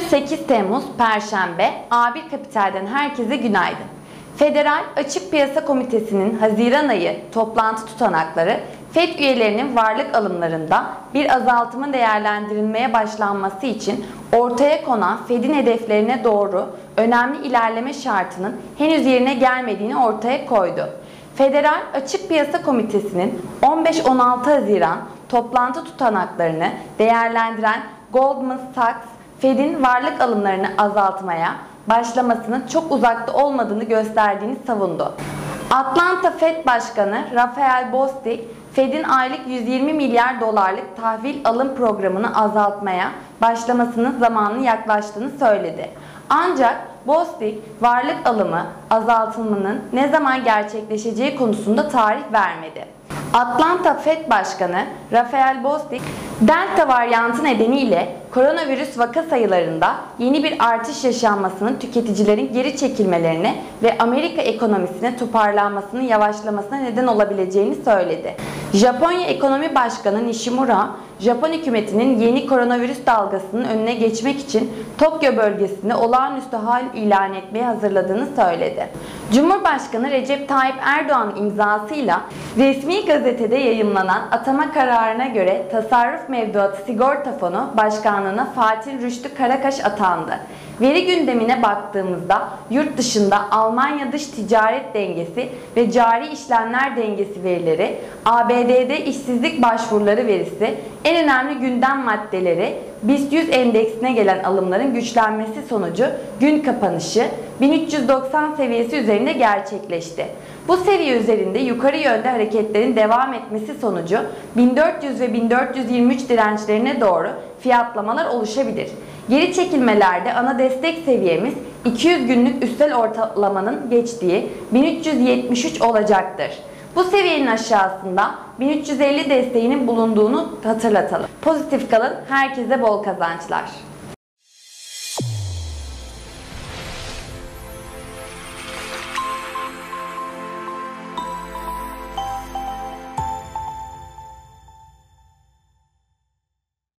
8 Temmuz Perşembe A1 Kapital'den herkese günaydın. Federal Açık Piyasa Komitesi'nin Haziran ayı toplantı tutanakları FED üyelerinin varlık alımlarında bir azaltımın değerlendirilmeye başlanması için ortaya konan FED'in hedeflerine doğru önemli ilerleme şartının henüz yerine gelmediğini ortaya koydu. Federal Açık Piyasa Komitesi'nin 15-16 Haziran toplantı tutanaklarını değerlendiren Goldman Sachs Fed'in varlık alımlarını azaltmaya başlamasının çok uzakta olmadığını gösterdiğini savundu. Atlanta Fed Başkanı Rafael Bostic, Fed'in aylık 120 milyar dolarlık tahvil alım programını azaltmaya başlamasının zamanının yaklaştığını söyledi. Ancak Bostic, varlık alımı azaltımının ne zaman gerçekleşeceği konusunda tarih vermedi. Atlanta Fed Başkanı Rafael Bostic, Delta varyantı nedeniyle koronavirüs vaka sayılarında yeni bir artış yaşanmasının tüketicilerin geri çekilmelerine ve Amerika ekonomisine toparlanmasının yavaşlamasına neden olabileceğini söyledi. Japonya Ekonomi Başkanı Nishimura, Japon hükümetinin yeni koronavirüs dalgasının önüne geçmek için Tokyo bölgesinde olağanüstü hal ilan etmeye hazırladığını söyledi. Cumhurbaşkanı Recep Tayyip Erdoğan imzasıyla resmi gazetede yayımlanan atama kararına göre Tasarruf Mevduatı Sigorta Fonu Başkanlığına Fatih Rüştü Karakaş atandı. Veri gündemine baktığımızda yurt dışında Almanya dış ticaret dengesi ve cari işlemler dengesi verileri, ABD'de işsizlik başvuruları verisi, en önemli gündem maddeleri BIST 100 endeksine gelen alımların güçlenmesi sonucu gün kapanışı 1390 seviyesi üzerinde gerçekleşti. Bu seviye üzerinde yukarı yönde hareketlerin devam etmesi sonucu 1400 ve 1423 dirençlerine doğru fiyatlamalar oluşabilir. Geri çekilmelerde ana destek seviyemiz 200 günlük üstel ortalamanın geçtiği 1373 olacaktır. Bu seviyenin aşağısında 1350 desteğinin bulunduğunu hatırlatalım. Pozitif kalın, herkese bol kazançlar.